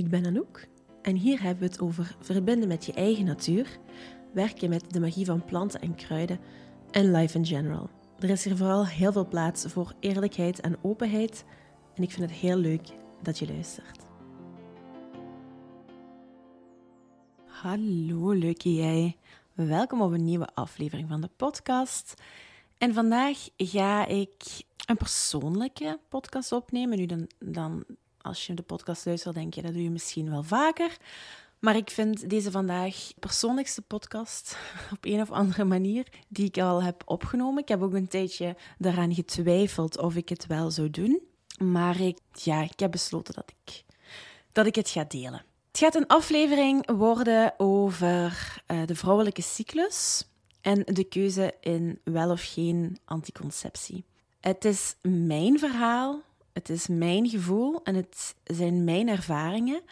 ik ben Anouk en hier hebben we het over verbinden met je eigen natuur, werken met de magie van planten en kruiden en life in general. Er is hier vooral heel veel plaats voor eerlijkheid en openheid en ik vind het heel leuk dat je luistert. Hallo leuke jij. Welkom op een nieuwe aflevering van de podcast. En vandaag ga ik een persoonlijke podcast opnemen. Nu dan, dan als je de podcast luistert, denk je dat doe je misschien wel vaker. Maar ik vind deze vandaag de persoonlijkste podcast op een of andere manier die ik al heb opgenomen. Ik heb ook een tijdje daaraan getwijfeld of ik het wel zou doen. Maar ik, ja, ik heb besloten dat ik, dat ik het ga delen. Het gaat een aflevering worden over uh, de vrouwelijke cyclus en de keuze in wel of geen anticonceptie. Het is mijn verhaal, het is mijn gevoel en het zijn mijn ervaringen.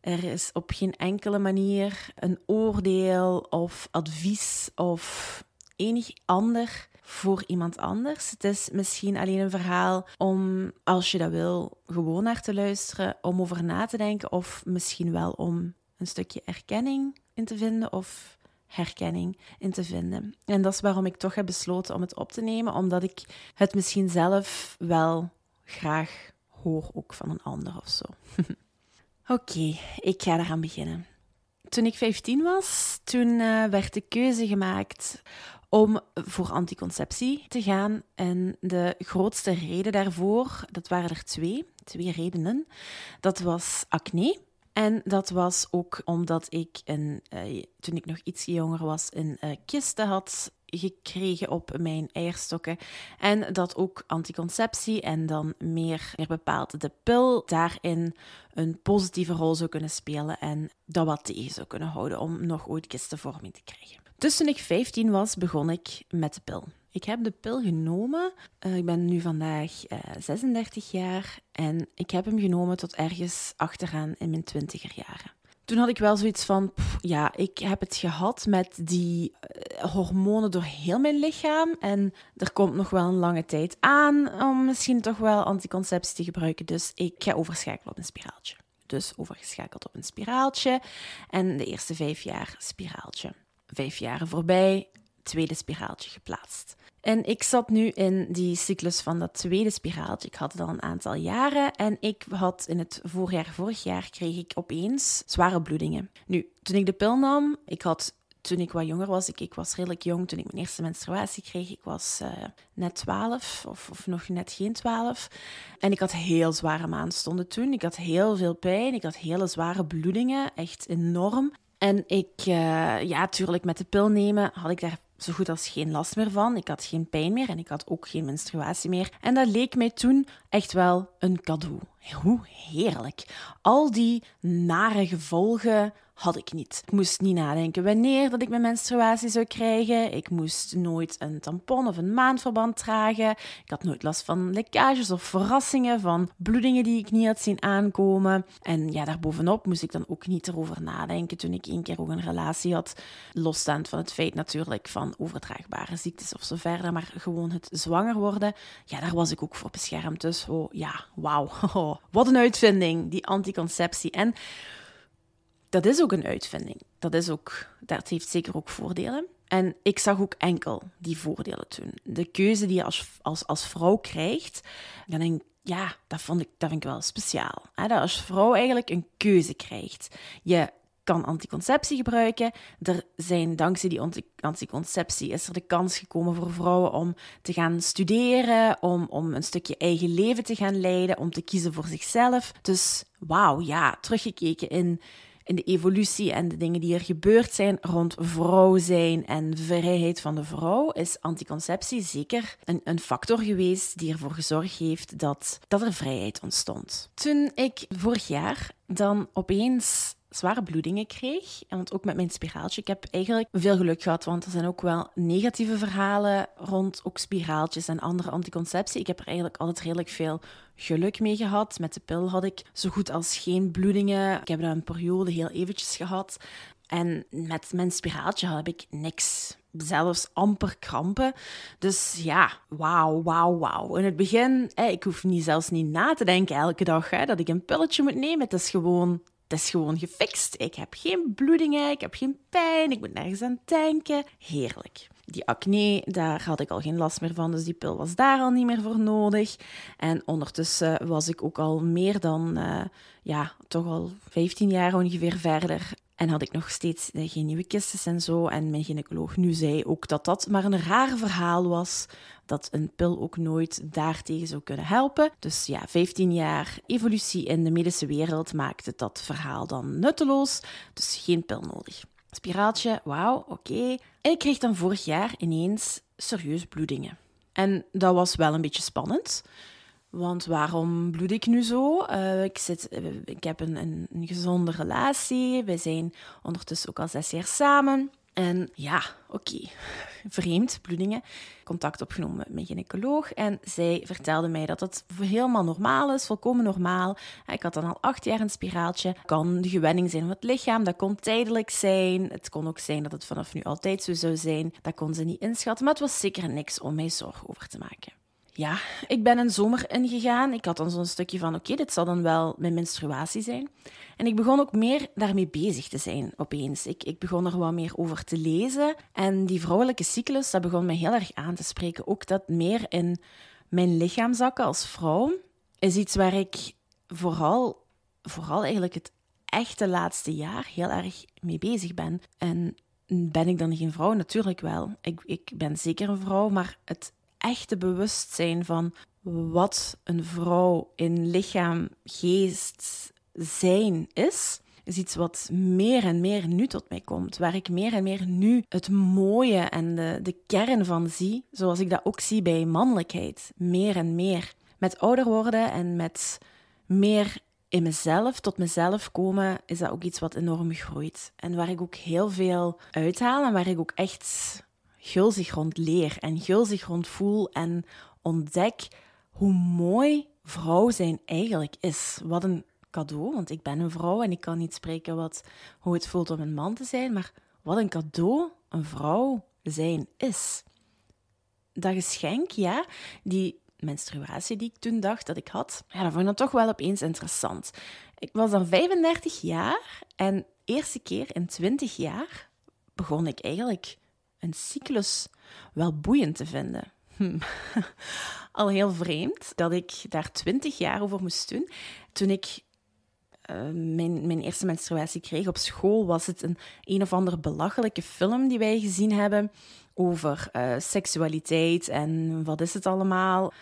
Er is op geen enkele manier een oordeel of advies of enig ander voor iemand anders. Het is misschien alleen een verhaal om, als je dat wil, gewoon naar te luisteren, om over na te denken of misschien wel om een stukje erkenning in te vinden of herkenning in te vinden. En dat is waarom ik toch heb besloten om het op te nemen, omdat ik het misschien zelf wel graag hoor, ook van een ander of zo. Oké, ik ga eraan beginnen. Toen ik 15 was, toen uh, werd de keuze gemaakt om voor anticonceptie te gaan. En de grootste reden daarvoor, dat waren er twee, twee redenen. Dat was acne. En dat was ook omdat ik, uh, toen ik nog iets jonger was, een uh, kiste had gekregen op mijn eierstokken. En dat ook anticonceptie en dan meer, meer bepaald de pil daarin een positieve rol zou kunnen spelen en dat wat tegen zou kunnen houden om nog ooit kistenvorming te krijgen. Toen ik 15 was, begon ik met de pil. Ik heb de pil genomen. Uh, ik ben nu vandaag uh, eh, 36 jaar en ik heb hem genomen tot ergens achteraan in mijn twintiger jaren. Toen had ik wel zoiets van, ja, ik heb het gehad met die uh, hormonen door heel mijn lichaam. En er komt nog wel een lange tijd aan om misschien toch wel anticonceptie te gebruiken. Dus ik ga overschakelen op een spiraaltje. Dus overgeschakeld op een spiraaltje. En de eerste vijf jaar spiraaltje. Vijf jaren voorbij, tweede spiraaltje geplaatst. En ik zat nu in die cyclus van dat tweede spiraaltje. Ik had het al een aantal jaren en ik had in het voorjaar, vorig jaar, kreeg ik opeens zware bloedingen. Nu, toen ik de pil nam, ik had toen ik wat jonger was, ik, ik was redelijk jong toen ik mijn eerste menstruatie kreeg. Ik was uh, net 12 of, of nog net geen 12. En ik had heel zware maandstonden toen. Ik had heel veel pijn. Ik had hele zware bloedingen, echt enorm. En ik, uh, ja, natuurlijk met de pil nemen had ik daar zo goed als geen last meer van. Ik had geen pijn meer en ik had ook geen menstruatie meer. En dat leek mij toen echt wel een cadeau. Hoe heerlijk. Al die nare gevolgen had ik niet. Ik moest niet nadenken wanneer dat ik mijn menstruatie zou krijgen. Ik moest nooit een tampon of een maandverband dragen. Ik had nooit last van lekkages of verrassingen, van bloedingen die ik niet had zien aankomen. En ja, daarbovenop moest ik dan ook niet erover nadenken toen ik één keer ook een relatie had. Losstaand van het feit natuurlijk van overdraagbare ziektes of zo verder, maar gewoon het zwanger worden. Ja, daar was ik ook voor beschermd. Dus oh ja, wauw. wat een uitvinding, die anticonceptie. En dat is ook een uitvinding. Dat, is ook, dat heeft zeker ook voordelen. En ik zag ook enkel die voordelen toen. De keuze die je als, als, als vrouw krijgt, dan denk ik, ja, dat, vond ik, dat vind ik wel speciaal. Hè? Dat als vrouw eigenlijk een keuze krijgt. Je kan anticonceptie gebruiken. Er zijn dankzij die anticonceptie is er de kans gekomen voor vrouwen om te gaan studeren, om, om een stukje eigen leven te gaan leiden, om te kiezen voor zichzelf. Dus wauw, ja, teruggekeken in in de evolutie en de dingen die er gebeurd zijn rond vrouw zijn en vrijheid van de vrouw, is anticonceptie zeker een, een factor geweest die ervoor gezorgd heeft dat, dat er vrijheid ontstond. Toen ik vorig jaar dan opeens zware bloedingen kreeg. Want ook met mijn spiraaltje. Ik heb eigenlijk veel geluk gehad, want er zijn ook wel negatieve verhalen rond ook spiraaltjes en andere anticonceptie. Ik heb er eigenlijk altijd redelijk veel geluk mee gehad. Met de pil had ik zo goed als geen bloedingen. Ik heb dat een periode heel eventjes gehad. En met mijn spiraaltje heb ik niks. Zelfs amper krampen. Dus ja, wauw, wauw, wauw. In het begin, ik hoef niet, zelfs niet na te denken elke dag hè, dat ik een pilletje moet nemen. Het is gewoon is gewoon gefixt. Ik heb geen bloedingen, ik heb geen pijn, ik moet nergens aan denken. Heerlijk. Die acne, daar had ik al geen last meer van, dus die pil was daar al niet meer voor nodig. En ondertussen was ik ook al meer dan, uh, ja, toch al 15 jaar ongeveer verder. En had ik nog steeds geen nieuwe kisten en zo. En mijn gynaecoloog nu zei ook dat dat maar een raar verhaal was. Dat een pil ook nooit daartegen zou kunnen helpen. Dus ja, 15 jaar evolutie in de medische wereld maakte dat verhaal dan nutteloos. Dus geen pil nodig. Spiraaltje, wauw, oké. En ik kreeg dan vorig jaar ineens serieus bloedingen. En dat was wel een beetje spannend. Want waarom bloed ik nu zo? Uh, ik, zit, uh, ik heb een, een, gezonde relatie. We zijn ondertussen ook al zes jaar samen. En ja, oké, vreemd, bloedingen. Contact opgenomen met mijn gynaecoloog. En zij vertelde mij dat het helemaal normaal is, volkomen normaal. Ik had dan al acht jaar een spiraaltje. Kan de gewenning zijn van het lichaam, dat kon tijdelijk zijn. Het kon ook zijn dat het vanaf nu altijd zo zou zijn. Dat kon ze niet inschatten, maar het was zeker niks om mij zorgen over te maken ja, ik ben een zomer ingegaan. Ik had dan zo'n stukje van, oké, dit zal dan wel mijn menstruatie zijn. En ik begon ook meer daarmee bezig te zijn, opeens. Ik, ik begon er wat meer over te lezen. En die vrouwelijke cyclus, dat begon me heel erg aan te spreken. Ook dat meer in mijn lichaam zakken als vrouw, is iets waar ik vooral, vooral eigenlijk het echte laatste jaar heel erg mee bezig ben. En ben ik dan geen vrouw? Natuurlijk wel. Ik, ik ben zeker een vrouw, maar het echte bewustzijn van wat een vrouw in lichaam, geest, zijn is, is iets wat meer en meer nu tot mij komt. Waar ik meer en meer nu het mooie en de, de kern van zie, zoals ik dat ook zie bij mannelijkheid. Meer en meer. Met ouder worden en met meer in mezelf, tot mezelf komen, is dat ook iets wat enorm groeit. En waar ik ook heel veel uithaal en waar ik ook echt gulzig rond leer en gulzig rond voel en ontdek hoe mooi vrouw zijn eigenlijk is. Wat een cadeau, want ik ben een vrouw en ik kan niet spreken wat, hoe het voelt om een man te zijn, maar wat een cadeau een vrouw zijn is. Dat geschenk, ja, die menstruatie die ik toen dacht dat ik had, ja, dat vond ik dan toch wel opeens interessant. Ik was dan 35 jaar en eerste keer in 20 jaar begon ik eigenlijk een cyclus wel boeiend te vinden. Hm. Al heel vreemd dat ik daar twintig jaar over moest doen. Toen ik uh, mijn, mijn eerste menstruatie kreeg op school, was het een een of andere belachelijke film die wij gezien hebben over uh, seksualiteit en wat is het allemaal.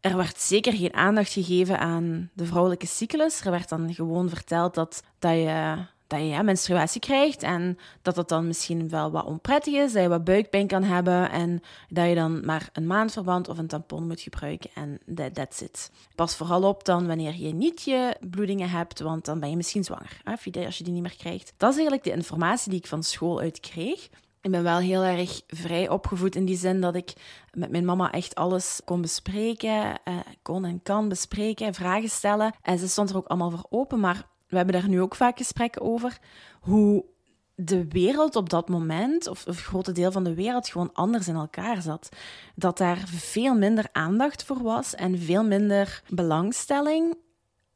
Er werd zeker geen aandacht gegeven aan de vrouwelijke cyclus. Er werd dan gewoon verteld dat, dat je dat je menstruatie krijgt en dat het dan misschien wel wat onprettig is, dat je wat buikpijn kan hebben en dat je dan maar een maandverband of een tampon moet gebruiken en that, that's it. Pas vooral op dan wanneer je niet je bloedingen hebt, want dan ben je misschien zwanger, hè, als je die niet meer krijgt. Dat is eigenlijk de informatie die ik van school uit kreeg. Ik ben wel heel erg vrij opgevoed in die zin dat ik met mijn mama echt alles kon bespreken, eh, kon en kan bespreken, vragen stellen. En ze stond er ook allemaal voor open, maar we hebben daar nu ook vaak gesprekken over, hoe de wereld op dat moment, of een grote deel van de wereld, gewoon anders in elkaar zat. Dat daar veel minder aandacht voor was en veel minder belangstelling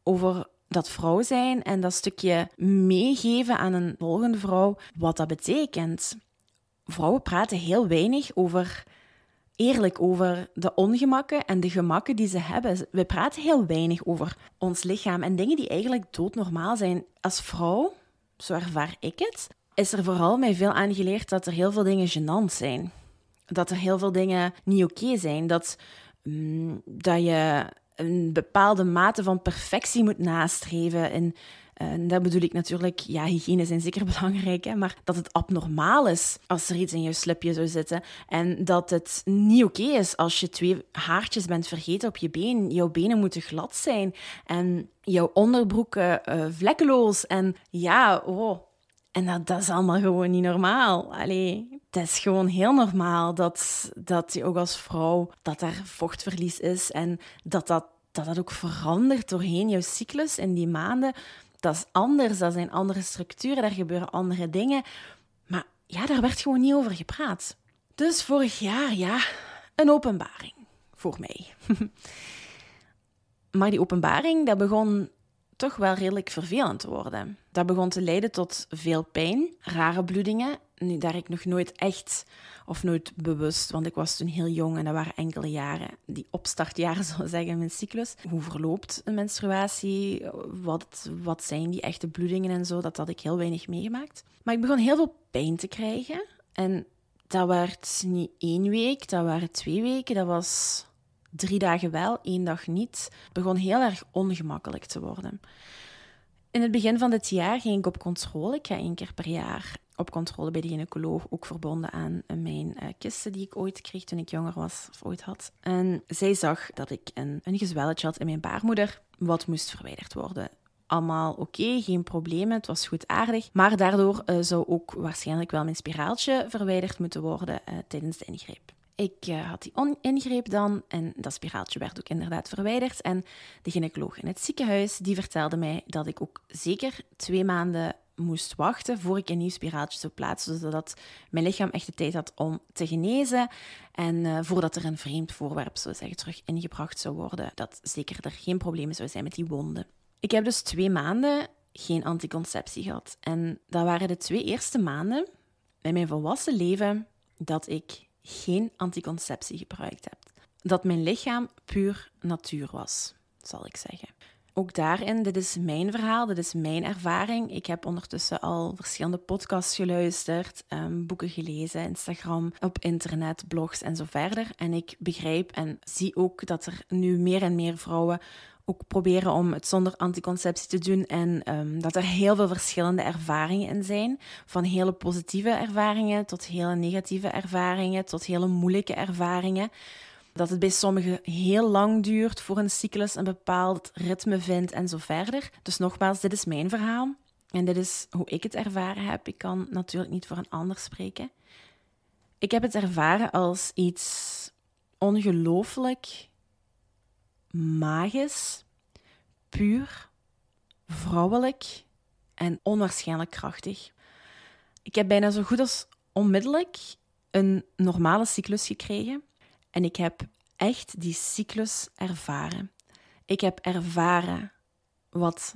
over dat vrouw zijn en dat stukje meegeven aan een volgende vrouw, wat dat betekent. Vrouwen praten heel weinig over eerlijk over de ongemakken en de gemakken die ze hebben. We praten heel weinig over ons lichaam en dingen die eigenlijk doodnormaal zijn. Als vrouw, zo ervaar ik het, is er vooral mij veel aangeleerd dat er heel veel dingen gênant zijn. Dat er heel veel dingen niet oké zijn. Dat, mm, dat je een bepaalde mate van perfectie moet nastreven. En en dat bedoel ik natuurlijk, ja, hygiëne zijn zeker belangrijk, hè, maar dat het abnormaal is als er iets in je slipje zou zitten. En dat het niet oké is als je twee haartjes bent vergeten op je been. Jouw benen moeten glad zijn en jouw onderbroeken uh, vlekkeloos. En ja, oh, en dat, dat, is allemaal gewoon niet normaal. Allee, het is gewoon heel normaal dat, dat je ook als vrouw, dat er vochtverlies is en dat dat, dat dat ook verandert doorheen jouw cyclus in die maanden dat is anders, dat zijn andere structuren, daar gebeuren andere dingen. Maar ja, daar werd gewoon niet over gepraat. Dus vorig jaar, ja, een openbaring voor mij. maar die openbaring, dat begon toch wel redelijk vervelend worden. Dat begon te leiden tot veel pijn, rare bloedingen, nu, daar ik nog nooit echt, of nooit bewust, want ik was toen heel jong en dat waren enkele jaren, die opstartjaren zou zeggen mijn cyclus. Hoe verloopt een menstruatie? Wat, wat zijn die echte bloedingen en zo? Dat had ik heel weinig meegemaakt. Maar ik begon heel veel pijn te krijgen en dat werd niet één week, dat waren twee weken, dat was drie dagen wel, één dag niet. Begon heel erg ongemakkelijk te worden. In het begin van dit jaar ging ik op controle. Ik ga één keer per jaar op controle bij de gynaecoloog, ook verbonden aan mijn uh, kisten die ik ooit kreeg toen ik jonger was of ooit had. En zij zag dat ik een, een gezwelletje had in mijn baarmoeder, wat moest verwijderd worden allemaal oké, geen problemen, het was goed aardig. Maar daardoor uh, zou ook waarschijnlijk wel mijn spiraaltje verwijderd moeten worden tijdens de ingreep. Ik uh, had die ingreep dan en dat spiraaltje werd ook inderdaad verwijderd. En de gynaecoloog in het ziekenhuis die vertelde mij dat ik ook zeker twee maanden moest wachten voor ik een nieuw spiraaltje zou plaatsen, zodat mijn lichaam echt de tijd had om te genezen en uh, voordat er een vreemd voorwerp, zo zeggen, terug ingebracht zou worden, dat zeker er geen problemen zou zijn met die wonden. Ik heb dus twee maanden geen anticonceptie gehad. En dat waren de twee eerste maanden in mijn volwassen leven dat ik geen anticonceptie gebruikt heb. Dat mijn lichaam puur natuur was, zal ik zeggen. Ook daarin, dit is mijn verhaal, dit is mijn ervaring. Ik heb ondertussen al verschillende podcasts geluisterd, um, boeken gelezen, Instagram, op internet, blogs en zo verder. En ik begrijp en zie ook dat er nu meer en meer vrouwen ook proberen om het zonder anticonceptie te doen. En um, dat er heel veel verschillende ervaringen in zijn. Van hele positieve ervaringen tot hele negatieve ervaringen, tot hele moeilijke ervaringen. Dat het bij sommigen heel lang duurt voor een cyclus een bepaald ritme vindt en zo verder. Dus nogmaals, dit is mijn verhaal. En dit is hoe ik het ervaren heb. Ik kan natuurlijk niet voor een ander spreken. Ik heb het ervaren als iets ongelooflijk magisch, puur, vrouwelijk en onwaarschijnlijk krachtig. Ik heb bijna zo goed als onmiddellijk een normale cyclus gekregen en ik heb echt die cyclus ervaren. Ik heb ervaren wat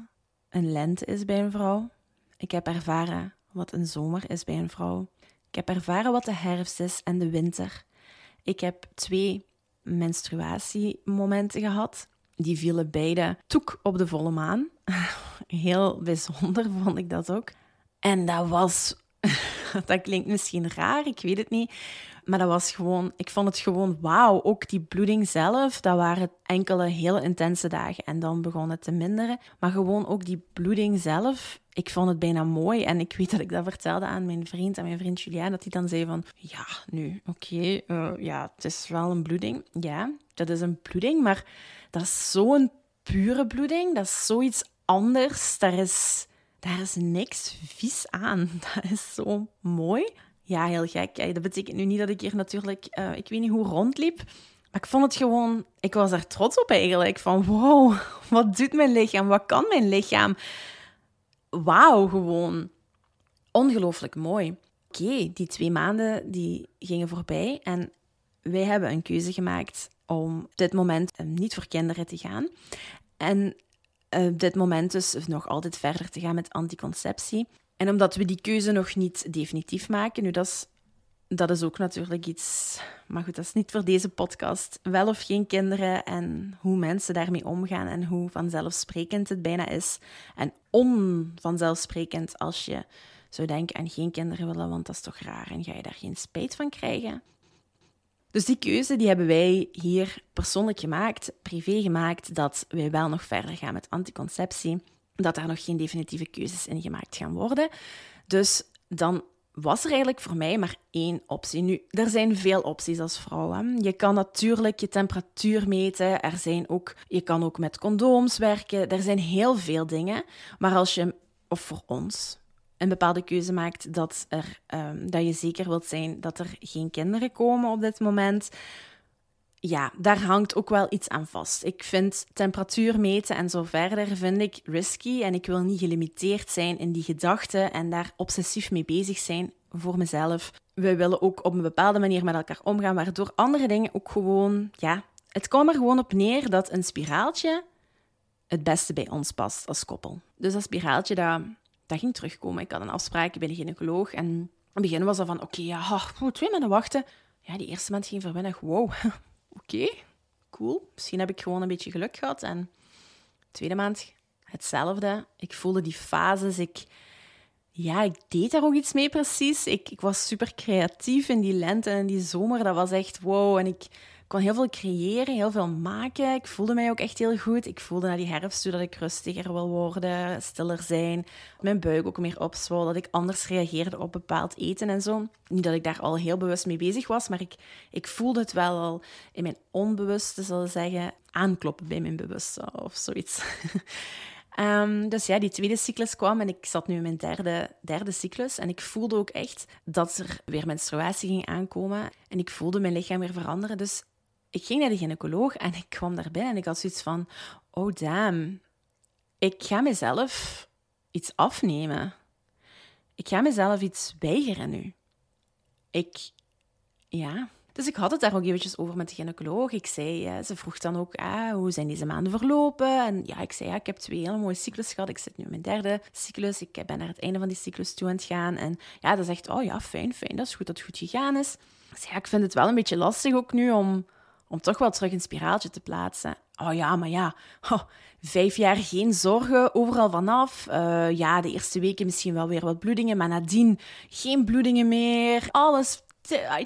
een lente is bij een vrouw. Ik heb ervaren wat een zomer is bij een vrouw. Ik heb ervaren wat de herfst is en de winter. Ik heb twee menstruatiemomenten gehad. Die vielen beide toek op de volle maan. Heel bijzonder vond ik dat ook. En dat was, dat klinkt misschien raar, ik weet het niet. Maar dat was gewoon, ik vond het gewoon wauw. Ook die bloeding zelf, dat waren enkele hele intense dagen. En dan begon het te minderen. Maar gewoon ook die bloeding zelf, ik vond het bijna mooi. En ik weet dat ik dat vertelde aan mijn vriend, aan mijn vriend Julian, dat hij dan zei van, ja, nu, oké, eh, ja, het is wel een bloeding. Ja, dat is een bloeding, maar dat is zo'n pure bloeding. Dat is zoiets anders. Daar is, daar is niks vies aan. Dat is zo mooi. Ja, heel gek. Dat betekent nu niet dat ik hier natuurlijk, uh, ik weet niet hoe rondliep. Maar ik vond het gewoon, ik was er trots op eigenlijk. Van wow, wat doet mijn lichaam? Wat kan mijn lichaam? Wauw, gewoon. Ongelooflijk mooi. Oké, die twee maanden die gingen voorbij en wij hebben een keuze gemaakt om op dit moment eh, niet voor kinderen te gaan. En op dit moment dus nog altijd verder te gaan met anticonceptie. En omdat we die keuze nog niet definitief maken, nu dat is, dat is ook natuurlijk iets, maar goed, dat is niet voor deze podcast. Wel of geen kinderen en hoe mensen daarmee omgaan en hoe vanzelfsprekend het bijna is. En onvanzelfsprekend als je zou denken aan geen kinderen willen, want dat is toch raar en ga je daar geen spijt van krijgen. Dus die keuze die hebben wij hier persoonlijk gemaakt, privé gemaakt, dat wij wel nog verder gaan met anticonceptie dat daar nog geen definitieve keuzes in gemaakt gaan worden. Dus dan was er eigenlijk voor mij maar één optie. Nu, er zijn veel opties als vrouw. Hè. Je kan natuurlijk je temperatuur meten. Er zijn ook, je kan ook met condooms werken. Er zijn heel veel dingen. Maar als je, of voor ons, een bepaalde keuze maakt dat, er, um, dat je zeker wilt zijn dat er geen kinderen komen op dit moment, ja, daar hangt ook wel iets aan vast. Ik vind temperatuur meten en zo verder vind ik risky en ik wil niet gelimiteerd zijn in die gedachten en daar obsessief mee bezig zijn voor mezelf. We willen ook op een bepaalde manier met elkaar omgaan, waardoor andere dingen ook gewoon, ja, het kwam er gewoon op neer dat een spiraaltje het beste bij ons past als koppel. Dus dat spiraaltje, dat, dat ging terugkomen. Ik had een afspraak bij de gynaecoloog en in het begin was dat van, oké, ja, twee maanden wachten. Ja, die eerste maand ging verwennig, wow, oké, cool. Misschien heb ik gewoon een beetje geluk gehad. En de tweede maand hetzelfde. Ik voelde die fases, ik ja, ik deed daar ook iets mee precies. Ik, ik was super creatief in die lente en die zomer. Dat was echt wow. En ik kon heel veel creëren, heel veel maken. Ik voelde mij ook echt heel goed. Ik voelde na die herfst toe dat ik rustiger wil worden, stiller zijn. Mijn buik ook meer opzwol, dat ik anders reageerde op bepaald eten en zo. Niet dat ik daar al heel bewust mee bezig was, maar ik, ik voelde het wel al in mijn onbewuste, zullen zeggen, aankloppen bij mijn bewuste of zoiets. Um, dus ja, die tweede cyclus kwam en ik zat nu in mijn derde, derde cyclus. En ik voelde ook echt dat er weer menstruatie ging aankomen. En ik voelde mijn lichaam weer veranderen. Dus ik ging naar de gynaecoloog en ik kwam daar binnen en ik had zoiets van... Oh, damn. Ik ga mezelf iets afnemen. Ik ga mezelf iets weigeren nu. Ik... Ja, dus ik had het daar ook eventjes over met de gynaecoloog. Ik zei, ze vroeg dan ook, ah, hoe zijn deze maanden verlopen? En ja, ik zei, ja, ik heb twee hele mooie cyclus gehad. Ik zit nu in mijn derde cyclus. Ik ben naar het einde van die cyclus toe aan het gaan. En ja, dat zegt, oh ja, fijn, fijn, dat is goed dat het goed gegaan is. Dus ja, ik vind het wel een beetje lastig ook nu om, om toch wel terug een spiraaltje te plaatsen. Oh ja, maar ja, oh, vijf jaar geen zorgen, overal vanaf. Uh, ja, de eerste weken misschien wel weer wat bloedingen, maar nadien geen bloedingen meer. Alles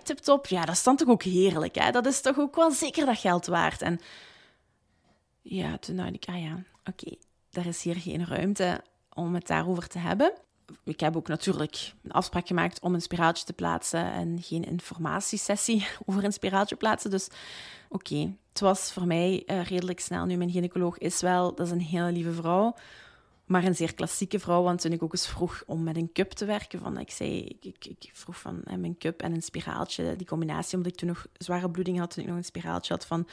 tip-top. Ja, dat dan toch ook heerlijk, hè? Dat is toch ook wel zeker dat geld waard. En ja, toen dacht ik, ah ja, oké, okay, daar is hier geen ruimte om het daarover te hebben. Ik heb ook natuurlijk een afspraak gemaakt om een spiraaltje te plaatsen en geen informatiesessie over een spiraaltje plaatsen. Dus oké, het was voor mij uh, redelijk snel. Nu, mijn gynaecoloog is wel, dat is een hele lieve vrouw maar een zeer klassieke vrouw. Want toen ik ook eens vroeg om met een cup te werken, van, ik, zei, ik, ik, vroeg van hè, mijn cup en een spiraaltje, die combinatie, omdat ik toen nog zware bloeding had, toen ik nog een spiraaltje had van,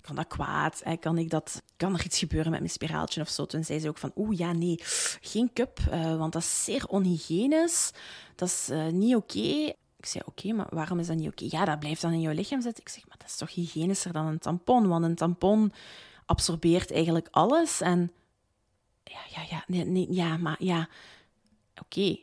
kan dat kwaad? Kan, ik dat, kan er iets gebeuren met mijn spiraaltje of zo? Toen zei ze ook van, oeh, ja, nee, geen cup, uh, want dat is zeer onhygiënisch. Dat is uh, niet oké. Ik zei, oké, maar waarom is dat niet oké? Ja, dat blijft dan in jouw lichaam zitten. Ik zeg, maar dat is toch hygiënischer dan een tampon? Want een tampon absorbeert eigenlijk alles en ja, ja, ja, nee, nee, ja, maar ja, oké.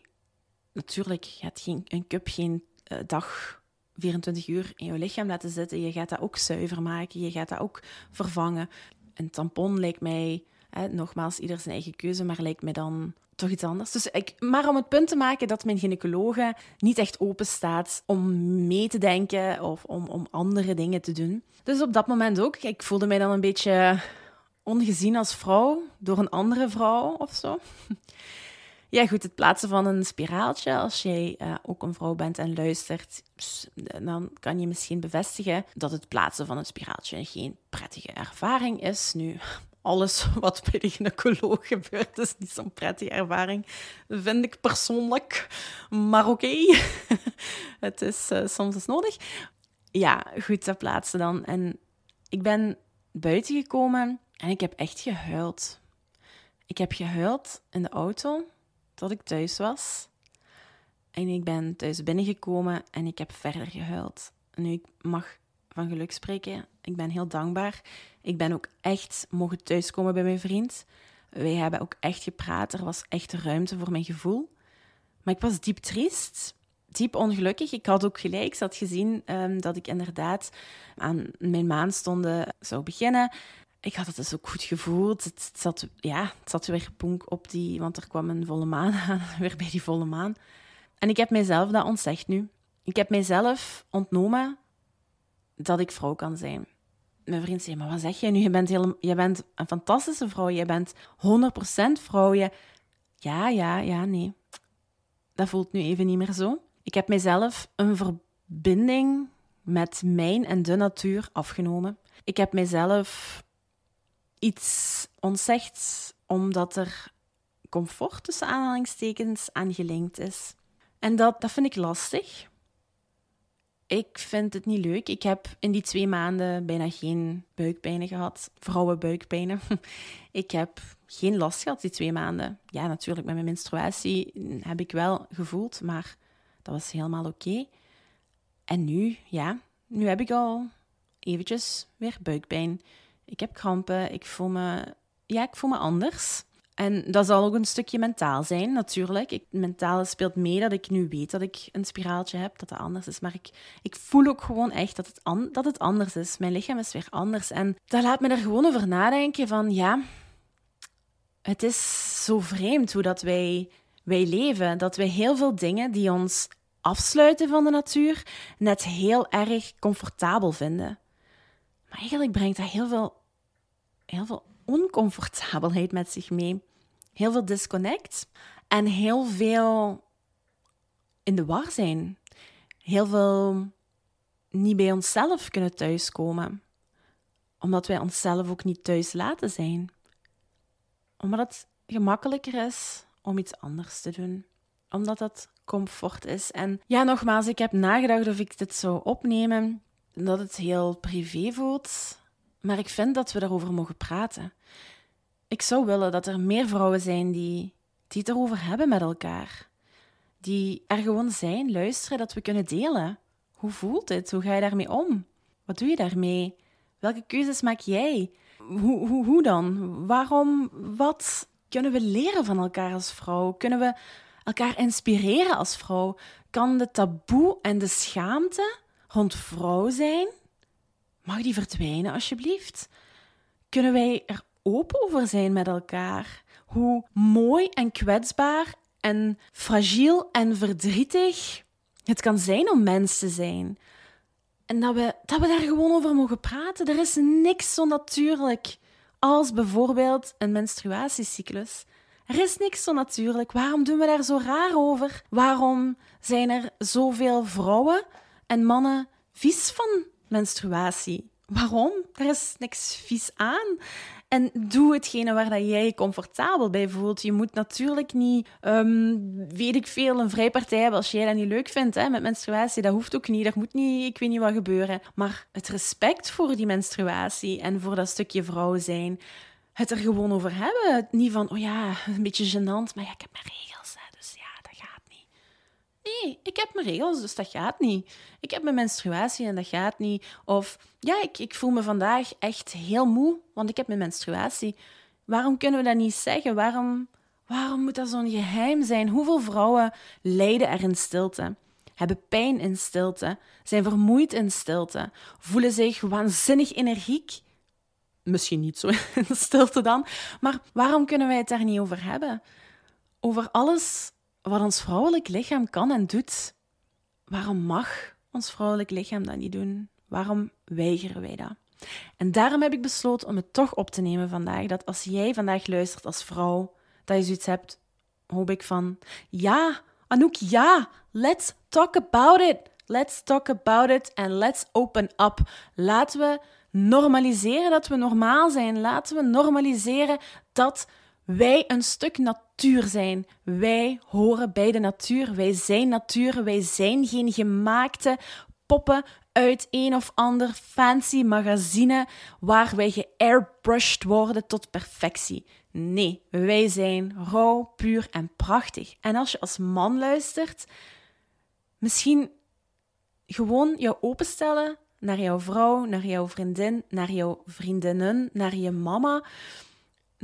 Natuurlijk, gaat geen, een cup geen uh, dag 24 uur in je lichaam laten zitten. Je gaat dat ook zuiver maken, je gaat dat ook vervangen. Een tampon lijkt mij, hè, nogmaals, ieder zijn eigen keuze, maar lijkt mij dan toch iets anders. Dus ik, maar om het punt te maken dat mijn gynaecologe niet echt open staat om mee te denken of om, om andere dingen te doen. Dus op dat moment ook, ik voelde mij dan een beetje ongezien als vrouw door een andere vrouw of zo. Ja, goed, het plaatsen van een spiraaltje. Als jij uh, ook een vrouw bent en luistert, dan kan je misschien bevestigen dat het plaatsen van een spiraaltje geen prettige ervaring is. Nu, alles wat bij de gynaecoloog gebeurt, is niet zo'n prettige ervaring, vind ik persoonlijk. Maar oké, het is uh, soms nodig. Ja, goed, dat plaatsen dan. En ik ben buiten gekomen en ik heb echt gehuild. Ik heb gehuild in de auto tot ik thuis was. En ik ben thuis binnengekomen en ik heb verder gehuild. Nu, ik mag van geluk spreken. Ik ben heel dankbaar. Ik ben ook echt mogen thuiskomen bij mijn vriend. Wij hebben ook echt gepraat. Er was echt ruimte voor mijn gevoel. Maar ik was diep triest, diep ongelukkig. Ik had ook gelijk. Ik had gezien um, dat ik inderdaad aan mijn maanstonden zou beginnen ik had het dus ook goed gevoeld. Het, zat, ja, het zat weer bonk op die, want er kwam een volle maan aan, weer bij die volle maan. En ik heb mijzelf dat ontzegd nu. Ik heb mijzelf ontnomen dat ik vrouw kan zijn. Mijn vriend zei, maar wat zeg je nu? Je bent, heel, je bent een fantastische vrouw. Je bent 100% vrouw. Je... Ja, ja, ja, nee. Dat voelt nu even niet meer zo. Ik heb mijzelf een verbinding met mijn en de natuur afgenomen. Ik heb mijzelf iets ontzegd omdat er comfort tussen aanhalingstekens aan gelinkt is. En dat, dat vind ik lastig. Ik vind het niet leuk. Ik heb in die twee maanden bijna geen buikpijnen gehad. Vrouwenbuikpijnen. ik heb geen last gehad die twee maanden. Ja, natuurlijk, met mijn menstruatie heb ik wel gevoeld, maar dat was helemaal oké. En nu, ja, nu heb ik al eventjes weer buikpijn. Ik heb krampen, ik voel me ja, ik voel me anders. En dat zal ook een stukje mentaal zijn, natuurlijk. Ik, mentaal speelt mee dat ik nu weet dat ik een spiraaltje heb, dat dat anders is. Maar ik, ik voel ook gewoon echt dat het, an, dat het anders is. Mijn lichaam is weer anders. En dat laat me er gewoon over nadenken van, ja, het is zo vreemd hoe dat wij, wij leven. Dat wij heel veel dingen die ons afsluiten van de natuur net heel erg comfortabel vinden. Maar eigenlijk brengt dat heel veel, heel veel oncomfortabelheid met zich mee. Heel veel disconnect en heel veel in de war zijn. Heel veel niet bij onszelf kunnen thuiskomen. Omdat wij onszelf ook niet thuis laten zijn. Omdat het gemakkelijker is om iets anders te doen. Omdat het comfort is. En ja, nogmaals, ik heb nagedacht of ik dit zou opnemen. Dat het heel privé voelt. Maar ik vind dat we daarover mogen praten. Ik zou willen dat er meer vrouwen zijn die, die het erover hebben met elkaar. Die er gewoon zijn, luisteren, dat we kunnen delen. Hoe voelt het? Hoe ga je daarmee om? Wat doe je daarmee? Welke keuzes maak jij? Hoe, hoe, hoe dan? Waarom? Wat kunnen we leren van elkaar als vrouw? Kunnen we elkaar inspireren als vrouw? Kan de taboe en de schaamte rond vrouw zijn Mag die verdwijnen, alsjeblieft? Kunnen wij er open over zijn met elkaar? Hoe mooi en kwetsbaar en fragiel en verdrietig het kan zijn om mens te zijn. En dat we, dat we daar gewoon over mogen praten. Er is niks zo natuurlijk als bijvoorbeeld een menstruatiecyclus. Er is niks zo natuurlijk. Waarom doen we daar zo raar over? Waarom zijn er zoveel vrouwen en mannen vies van menstruatie. Waarom? Er is niks vies aan. En doe hetgene waar dat jij je comfortabel bij voelt. Je moet natuurlijk niet, um, weet ik veel, een vrijpartij hebben als jij dat niet leuk vindt. Hè, met menstruatie, dat hoeft ook niet. Er moet niet, ik weet niet wat gebeuren. Maar het respect voor die menstruatie en voor dat stukje vrouw zijn. Het er gewoon over hebben. Niet van, oh ja, een beetje gênant, maar ja, ik heb mijn regels. Nee, ik heb mijn regels, dus dat gaat niet. Ik heb mijn menstruatie en dat gaat niet. Of ja, ik, ik voel me vandaag echt heel moe, want ik heb mijn menstruatie. Waarom kunnen we dat niet zeggen? Waarom, waarom moet dat zo'n geheim zijn? Hoeveel vrouwen lijden er in stilte? Hebben pijn in stilte? Zijn vermoeid in stilte? Voelen zich waanzinnig energiek? Misschien niet zo in stilte dan, maar waarom kunnen wij het daar niet over hebben? Over alles wat ons vrouwelijk lichaam kan en doet, waarom mag ons vrouwelijk lichaam dat niet doen? Waarom weigeren wij dat? En daarom heb ik besloten om het toch op te nemen vandaag. Dat als jij vandaag luistert als vrouw, dat je zoiets hebt, hoop ik van, ja, Anouk, ja, let's talk about it. Let's talk about it and let's open up. Laten we normaliseren dat we normaal zijn. Laten we normaliseren dat wij een stuk natuur zijn. Wij horen bij de natuur. Wij zijn natuur. Wij zijn geen gemaakte poppen uit een of ander fancy magazine waar wij geairbrushed worden tot perfectie. Nee, wij zijn rauw, puur en prachtig. En als je als man luistert, misschien gewoon jou openstellen naar jouw vrouw, naar jouw vriendin, naar jouw vriendinnen, naar je mama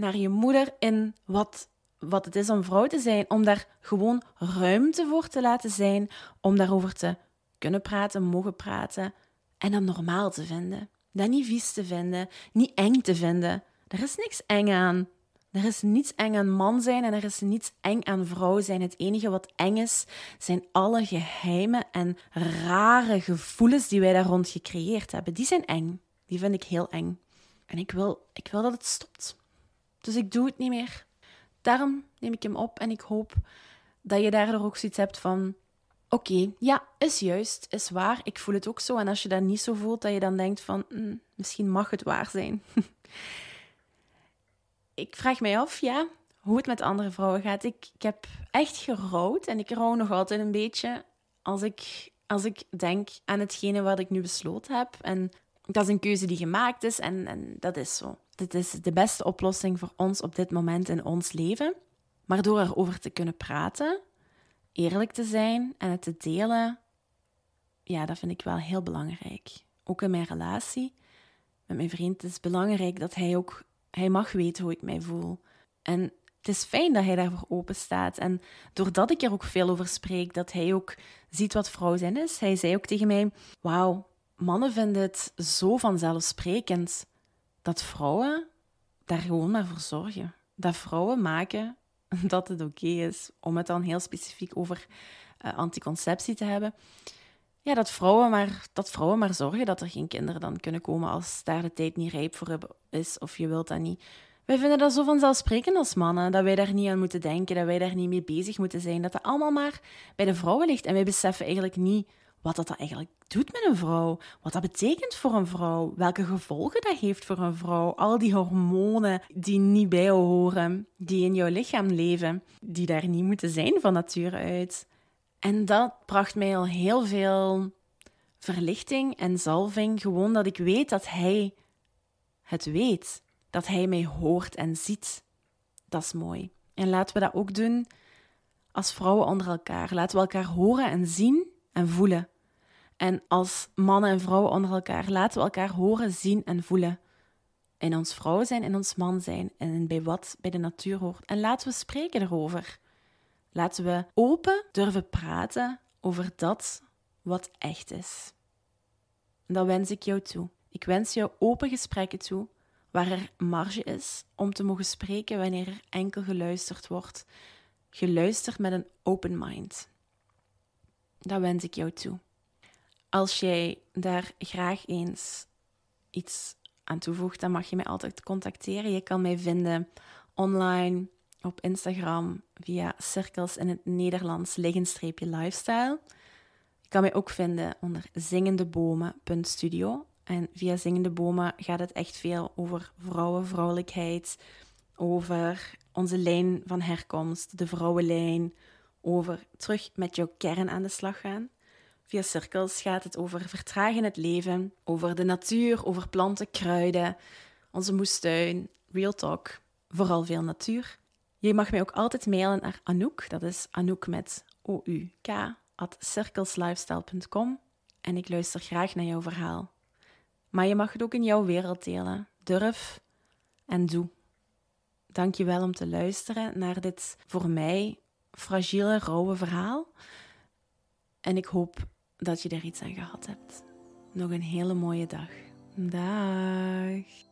naar je moeder in wat, wat het is om vrouw te zijn. Om daar gewoon ruimte voor te laten zijn. Om daarover te kunnen praten, mogen praten. En dat normaal te vinden. Dat niet vies te vinden, niet eng te vinden. Er is niks eng aan. Er is niets eng aan man zijn en er is niets eng aan vrouw zijn. Het enige wat eng is, zijn alle geheime en rare gevoelens die wij daar rond gecreëerd hebben. Die zijn eng. Die vind ik heel eng. En ik wil, ik wil dat het stopt. Dus ik doe het niet meer. Daarom neem ik hem op en ik hoop dat je daardoor ook zoiets hebt van: oké, ja, is juist, is waar, ik voel het ook zo. En als je dat niet zo voelt, dat je dan denkt van: mm, misschien mag het waar zijn. ik vraag mij af, ja, hoe het met andere vrouwen gaat. Ik, ik heb echt gerouwd en ik rouw nog altijd een beetje als ik, als ik denk aan hetgene wat ik nu besloten heb. En dat is een keuze die gemaakt is en, en dat is zo. Dit is de beste oplossing voor ons op dit moment in ons leven. Maar door erover te kunnen praten, eerlijk te zijn en het te delen, ja, dat vind ik wel heel belangrijk. Ook in mijn relatie met mijn vriend is het belangrijk dat hij ook Hij mag weten hoe ik mij voel. En het is fijn dat hij daarvoor open staat. En doordat ik er ook veel over spreek, dat hij ook ziet wat vrouw zijn is. Hij zei ook tegen mij: Wauw, mannen vinden het zo vanzelfsprekend dat vrouwen daar gewoon maar voor zorgen. Dat vrouwen maken dat het oké is, om het dan heel specifiek over uh, anticonceptie te hebben. Ja, dat vrouwen, maar, dat vrouwen maar zorgen dat er geen kinderen dan kunnen komen als daar de tijd niet rijp voor is of je wilt dat niet. Wij vinden dat zo vanzelfsprekend als mannen, dat wij daar niet aan moeten denken, dat wij daar niet mee bezig moeten zijn, dat het allemaal maar bij de vrouwen ligt. En wij beseffen eigenlijk niet wat dat eigenlijk doet met een vrouw, wat dat betekent voor een vrouw, welke gevolgen dat heeft voor een vrouw, al die hormonen die niet bij jou horen, die in jouw lichaam leven, die daar niet moeten zijn van nature uit. En dat bracht mij al heel veel verlichting en zalving, gewoon dat ik weet dat hij het weet, dat hij mij hoort en ziet. Dat is mooi. En laten we dat ook doen als vrouwen onder elkaar. Laten we elkaar horen en zien en voelen. En als mannen en vrouwen onder elkaar laten we elkaar horen, zien en voelen. In ons vrouw zijn, in ons man zijn en bij wat bij de natuur hoort. En laten we spreken erover. Laten we open durven praten over dat wat echt is. En dat wens ik jou toe. Ik wens jou open gesprekken toe, waar er marge is om te mogen spreken wanneer er enkel geluisterd wordt. Geluisterd met een open mind. Dat wens ik jou toe. Als jij daar graag eens iets aan toevoegt, dan mag je mij altijd contacteren. Je kan mij vinden online op Instagram via cirkels in het Nederlands liggenstreepje lifestyle. Je kan mij ook vinden onder zingendebomen.studio. En via Zingende Bomen gaat het echt veel over vrouwen, vrouwelijkheid, over onze lijn van herkomst, de vrouwenlijn, over terug met jouw kern aan de slag gaan. Via cirkels gaat het over vertragen in het leven, over de natuur, over planten, kruiden, onze moestuin, real talk, vooral veel natuur. Je mag mij ook altijd mailen naar Anouk, dat is Anouk met O-U-K, at cirkelslifestyle.com en ik luister graag naar jouw verhaal. Maar je mag het ook in jouw wereld delen. Durf en doe. Dank je wel om te luisteren naar dit voor mij fragiele, rauwe verhaal. En ik hoop dat je er iets aan gehad hebt. Nog een hele mooie dag. Dag.